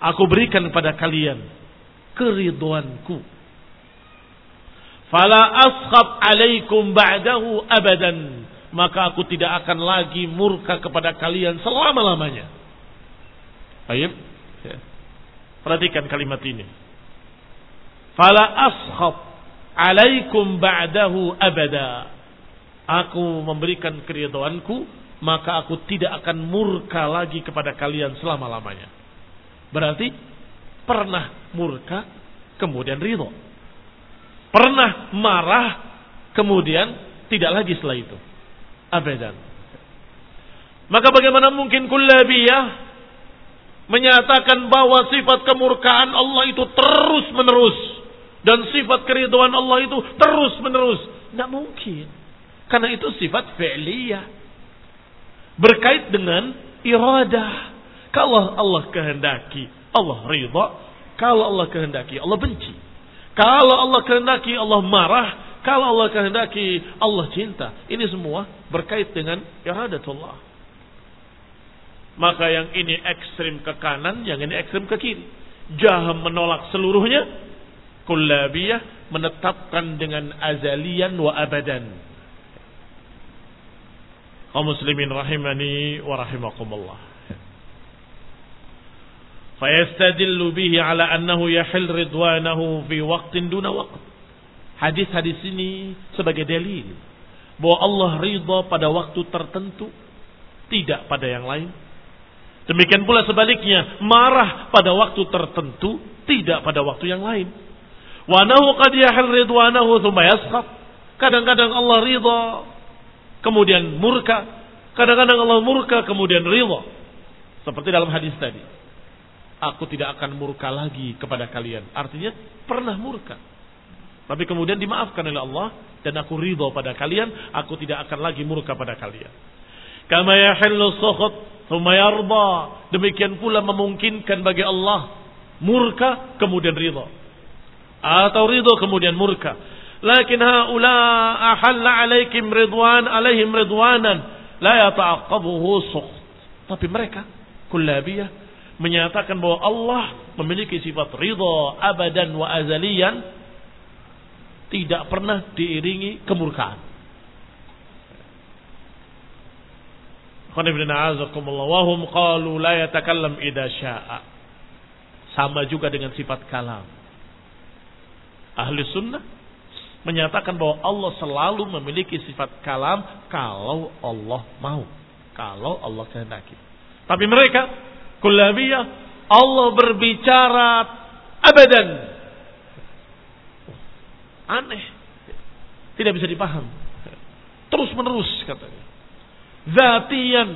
Aku berikan pada kalian keridwanku Fala askhab alaikum ba'dahu abadan. Maka aku tidak akan lagi murka kepada kalian selama-lamanya. Baik. Ya. Perhatikan kalimat ini. Fala askhab alaikum ba'dahu abada. Aku memberikan keridhaanku, maka aku tidak akan murka lagi kepada kalian selama-lamanya. Berarti pernah murka, kemudian ridho. Pernah marah, kemudian tidak lagi setelah itu. Abadan. Maka bagaimana mungkin kullabiyah menyatakan bahwa sifat kemurkaan Allah itu terus menerus dan sifat keriduan Allah itu terus menerus? Tidak mungkin. Karena itu sifat fi'liyah. Berkait dengan iradah. Kalau Allah kehendaki, Allah ridha. Kalau Allah kehendaki, Allah benci. Kalau Allah kehendaki Allah marah, kalau Allah kehendaki Allah cinta. Ini semua berkait dengan iradatullah. Maka yang ini ekstrim ke kanan, yang ini ekstrim ke kiri. Jaham menolak seluruhnya. Kullabiyah menetapkan dengan azalian wa abadan. Kaum muslimin rahimani wa rahimakumullah. Fayastadillu bihi ala annahu yahil ridwanahu fi waqtin duna waqt. Hadis-hadis ini sebagai dalil bahwa Allah ridha pada waktu tertentu, tidak pada yang lain. Demikian pula sebaliknya, marah pada waktu tertentu, tidak pada waktu yang lain. Wa nahu qad yahil ridwanahu thumma yaskhab. Kadang-kadang Allah ridha, kemudian murka. Kadang-kadang Allah murka, kemudian ridha. Seperti dalam hadis tadi aku tidak akan murka lagi kepada kalian. Artinya pernah murka. Tapi kemudian dimaafkan oleh Allah dan aku ridho pada kalian, aku tidak akan lagi murka pada kalian. Kama yahillu sukhut thumma yarda. Demikian pula memungkinkan bagi Allah murka kemudian ridho. Atau ridho kemudian murka. Lakin haula ahalla alaikum ridwan alaihim ridwanan la yata'aqabuhu sukht. Tapi mereka kullabiyah menyatakan bahwa Allah memiliki sifat ridha abadan wa azalian tidak pernah diiringi kemurkaan. Qalu la yatakallam idha sya'a. Sama juga dengan sifat kalam. Ahli sunnah menyatakan bahwa Allah selalu memiliki sifat kalam kalau Allah mau. Kalau Allah kehendaki. Tapi mereka Kullabiyah Allah berbicara abadan. Aneh. Tidak bisa dipaham. Terus menerus katanya. Zatian.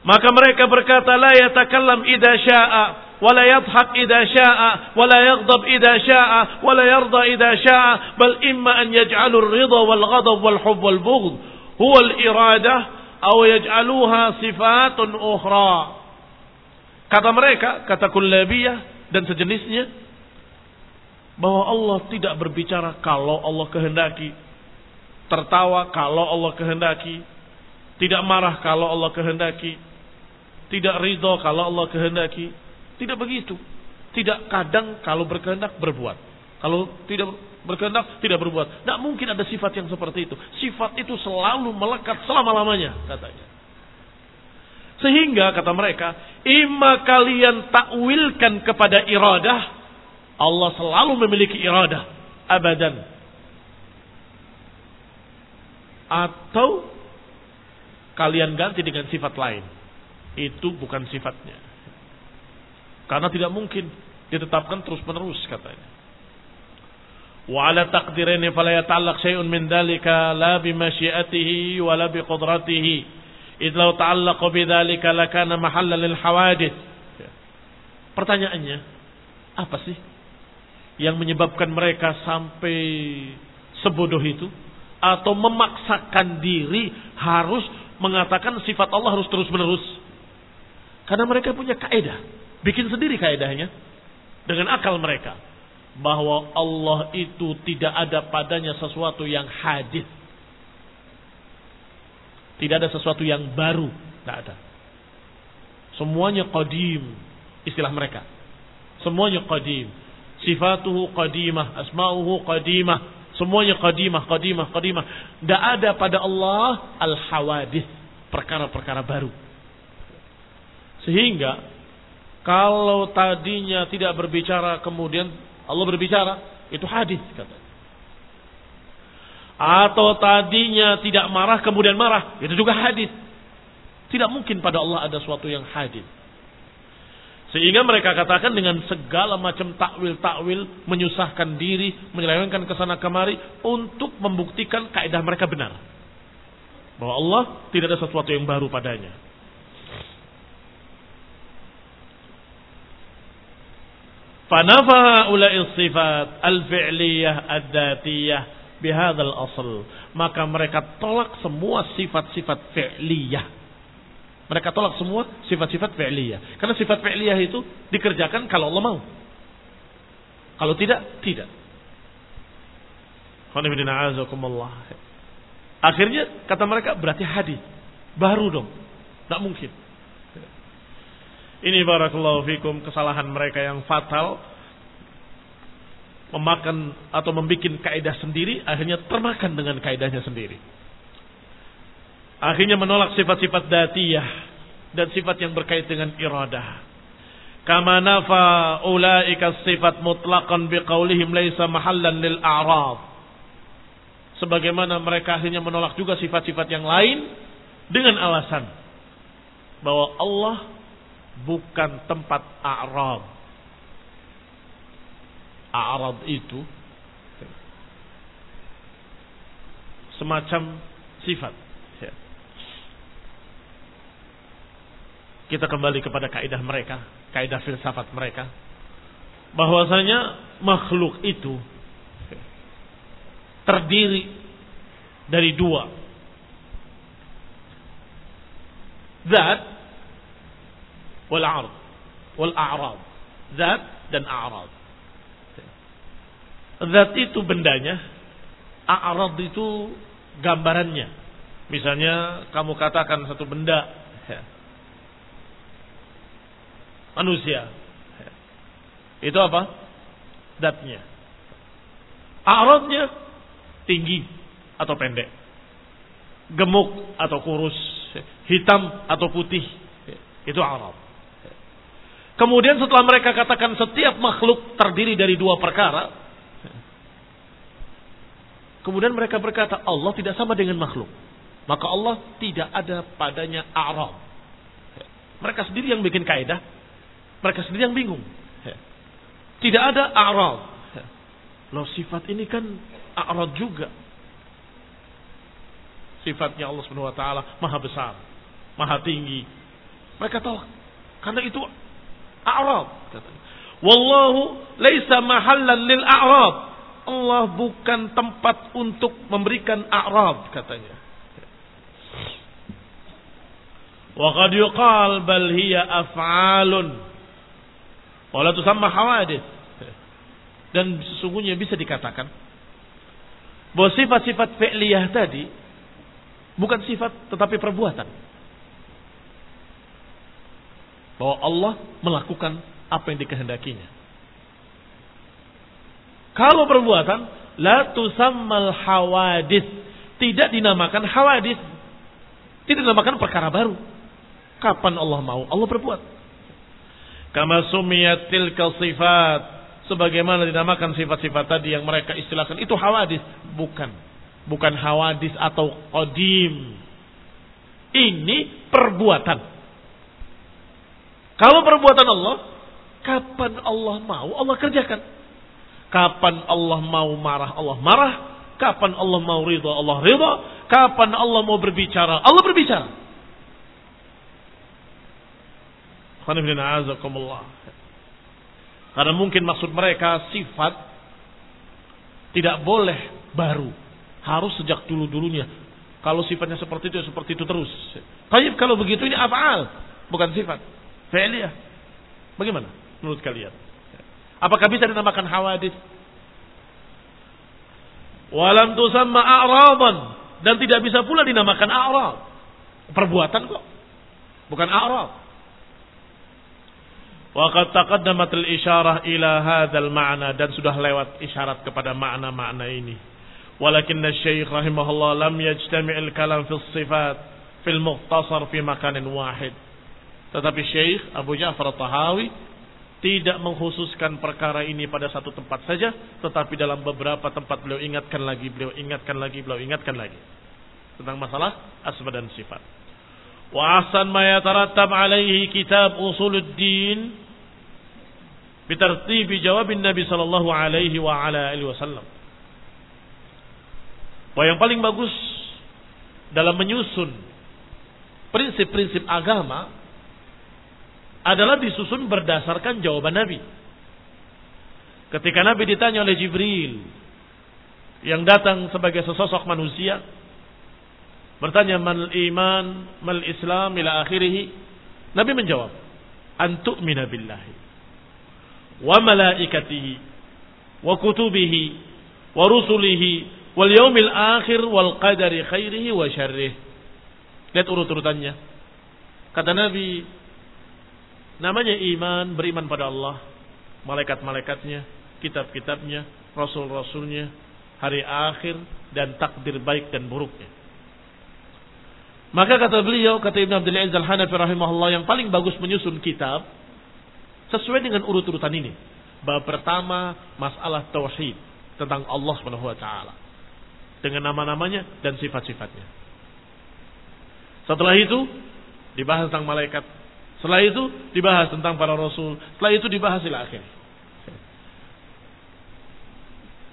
Maka mereka berkata la yatakallam idza syaa wa la yadhhak idza syaa wa la yaghdab idza syaa wa la yarda idza syaa bal imma an yaj'alu ar-ridha wal ghadab wal hubb wal bughd huwa al-iradah aw yaj'aluha sifatun ukhra. Kata mereka, kata kullabiyah dan sejenisnya bahwa Allah tidak berbicara kalau Allah kehendaki, tertawa kalau Allah kehendaki, tidak marah kalau Allah kehendaki. Tidak ridho kalau Allah kehendaki. Tidak begitu. Tidak kadang kalau berkehendak berbuat. Kalau tidak berkehendak tidak berbuat. Tidak mungkin ada sifat yang seperti itu. Sifat itu selalu melekat selama-lamanya katanya. Sehingga kata mereka, ima kalian takwilkan kepada iradah, Allah selalu memiliki iradah abadan. Atau kalian ganti dengan sifat lain. Itu bukan sifatnya. Karena tidak mungkin ditetapkan terus-menerus katanya. Min dhalika la bi masyiatihi wa la bi qudratihi. Idh law ta'allaqa bi dhalika lakana mahalla lil hawadith. Pertanyaannya, apa sih yang menyebabkan mereka sampai sebodoh itu atau memaksakan diri harus mengatakan sifat Allah harus terus-menerus. Karena mereka punya kaidah, bikin sendiri kaidahnya dengan akal mereka bahwa Allah itu tidak ada padanya sesuatu yang hadis. Tidak ada sesuatu yang baru, tidak ada. Semuanya qadim, istilah mereka. Semuanya qadim. Sifatuhu qadimah, asma'uhu qadimah, Semuanya qadimah, qadimah, qadimah. Tidak ada pada Allah al-hawadith. Perkara-perkara baru. Sehingga kalau tadinya tidak berbicara kemudian Allah berbicara, itu hadis kata. Atau tadinya tidak marah kemudian marah, itu juga hadis. Tidak mungkin pada Allah ada sesuatu yang hadis. Sehingga mereka katakan dengan segala macam takwil-takwil menyusahkan diri, menyelewengkan ke sana kemari untuk membuktikan kaidah mereka benar. Bahwa Allah tidak ada sesuatu yang baru padanya. Fanafaha ulai sifat al-fi'liyah ad-datiyah bihadzal asl. Maka mereka tolak semua sifat-sifat fi'liyah mereka tolak semua sifat-sifat fi'liyah. Karena sifat fi'liyah itu dikerjakan kalau Allah mau. Kalau tidak, tidak. Akhirnya kata mereka berarti hadis. Baru dong. Tidak mungkin. Ini barakallahu fikum kesalahan mereka yang fatal. Memakan atau membuat kaidah sendiri. Akhirnya termakan dengan kaidahnya sendiri. Akhirnya menolak sifat-sifat datiyah dan sifat yang berkait dengan iradah. Kama nafa ulaika sifat mutlaqan biqaulihim laisa mahallan lil a'rad. Sebagaimana mereka akhirnya menolak juga sifat-sifat yang lain dengan alasan bahwa Allah bukan tempat a'rad. A'rad itu semacam sifat Kita kembali kepada kaidah mereka, kaidah filsafat mereka. Bahwasanya makhluk itu terdiri dari dua. Zat wal ard wal a'rad. Zat dan a'rad. Zat itu bendanya, a'rad itu gambarannya. Misalnya kamu katakan satu benda manusia. Itu apa? Datnya. Aratnya tinggi atau pendek. Gemuk atau kurus. Hitam atau putih. Itu arat. Kemudian setelah mereka katakan setiap makhluk terdiri dari dua perkara. Kemudian mereka berkata Allah tidak sama dengan makhluk. Maka Allah tidak ada padanya Arab. Mereka sendiri yang bikin kaidah mereka sendiri yang bingung. Tidak ada a'rad. Loh sifat ini kan a'rad juga. sifatnya Allah Subhanahu taala maha besar, maha tinggi. Mereka tolak. Karena itu a'rab katanya. Wallahu laisa mahallan lil a'rab. Allah bukan tempat untuk memberikan a'rab katanya. Wa qad yuqal bal hiya af'alun. Wala tusamma hawadith. Dan sesungguhnya bisa dikatakan bahwa sifat-sifat fi'liyah tadi bukan sifat tetapi perbuatan. Bahwa Allah melakukan apa yang dikehendakinya. Kalau perbuatan la tusammal hawadith tidak dinamakan hawadith. Tidak dinamakan perkara baru. Kapan Allah mau? Allah berbuat. Kama sumiyat tilka sebagaimana dinamakan sifat-sifat tadi yang mereka istilahkan itu hawadis bukan bukan hawadis atau qadim ini perbuatan kalau perbuatan Allah kapan Allah mau Allah kerjakan kapan Allah mau marah Allah marah kapan Allah mau ridha Allah ridha kapan Allah mau berbicara Allah berbicara karena mungkin maksud mereka sifat tidak boleh baru. Harus sejak dulu-dulunya. Kalau sifatnya seperti itu, ya seperti itu terus. Tapi kalau begitu ini af'al, bukan sifat. Fi'liyah. Bagaimana menurut kalian? Apakah bisa dinamakan hawadith? Walam tusamma a'radan. Dan tidak bisa pula dinamakan a'rad. Perbuatan kok. Bukan a'rad. Waqad taqaddamat al-isyarah ila hadzal ma'na dan sudah lewat isyarat kepada makna-makna ini. Walakin Syekh rahimahullah lam yajtami' al-kalam fi sifat fil mukhtasar fi makanin wahid. Tetapi Syekh Abu Ja'far Tahawi tidak mengkhususkan perkara ini pada satu tempat saja, tetapi dalam beberapa tempat beliau ingatkan lagi, beliau ingatkan lagi, beliau ingatkan lagi tentang masalah asma dan sifat. Wa ahsan ma alaihi kitab usuluddin bitartibi jawabin Nabi sallallahu alaihi wa ala alihi wasallam. Wa yang paling bagus dalam menyusun prinsip-prinsip agama adalah disusun berdasarkan jawaban Nabi. Ketika Nabi ditanya oleh Jibril yang datang sebagai sesosok manusia, Bertanya mal iman, mal islam ila akhirih. Nabi menjawab, antuk minabillahi wa malaikatihi wa kutubihi wa rusulihi wal yaumil akhir wal qadari khairihi wa syarrih. Lihat urut-urutannya. Kata Nabi, namanya iman, beriman pada Allah, malaikat-malaikatnya, kitab-kitabnya, rasul-rasulnya, hari akhir dan takdir baik dan buruknya. Maka kata beliau, kata Ibn Abdul Aziz Al-Hanafi rahimahullah yang paling bagus menyusun kitab sesuai dengan urut-urutan ini. Bab pertama masalah tauhid tentang Allah taala dengan nama-namanya dan sifat-sifatnya. Setelah itu dibahas tentang malaikat. Setelah itu dibahas tentang para rasul. Setelah itu dibahas ila akhir.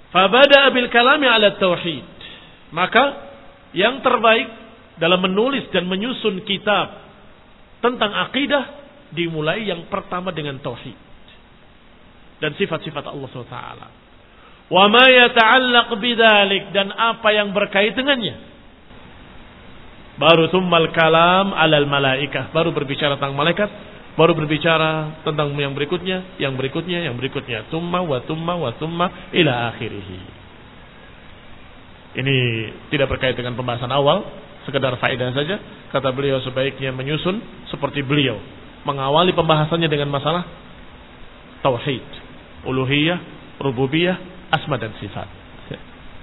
Fabada bil kalami ala tauhid. Maka yang terbaik dalam menulis dan menyusun kitab tentang akidah dimulai yang pertama dengan tauhid dan sifat-sifat Allah SWT. Wa ma yata'allaq bidzalik dan apa yang berkait dengannya. Baru tummal kalam alal malaikah, baru berbicara tentang malaikat, baru berbicara tentang yang berikutnya, yang berikutnya, yang berikutnya. Tumma wa tumma wa tumma ila akhirih. Ini tidak berkait dengan pembahasan awal, sekedar faedah saja. Kata beliau sebaiknya menyusun seperti beliau. Mengawali pembahasannya dengan masalah tauhid, uluhiyah, rububiyah, asma dan sifat.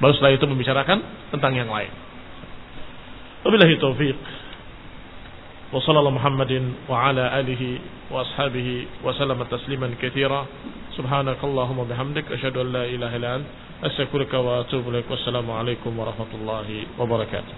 Baru setelah itu membicarakan tentang yang lain. وبالله التوفيق. وصلى الله محمد وعلى آله وأصحابه وسلم تسليما كثيرا. سبحانك اللهم وبحمدك أشهد أن لا إله إلا أنت أستغفرك وأتوب إليك والسلام عليكم ورحمة الله وبركاته.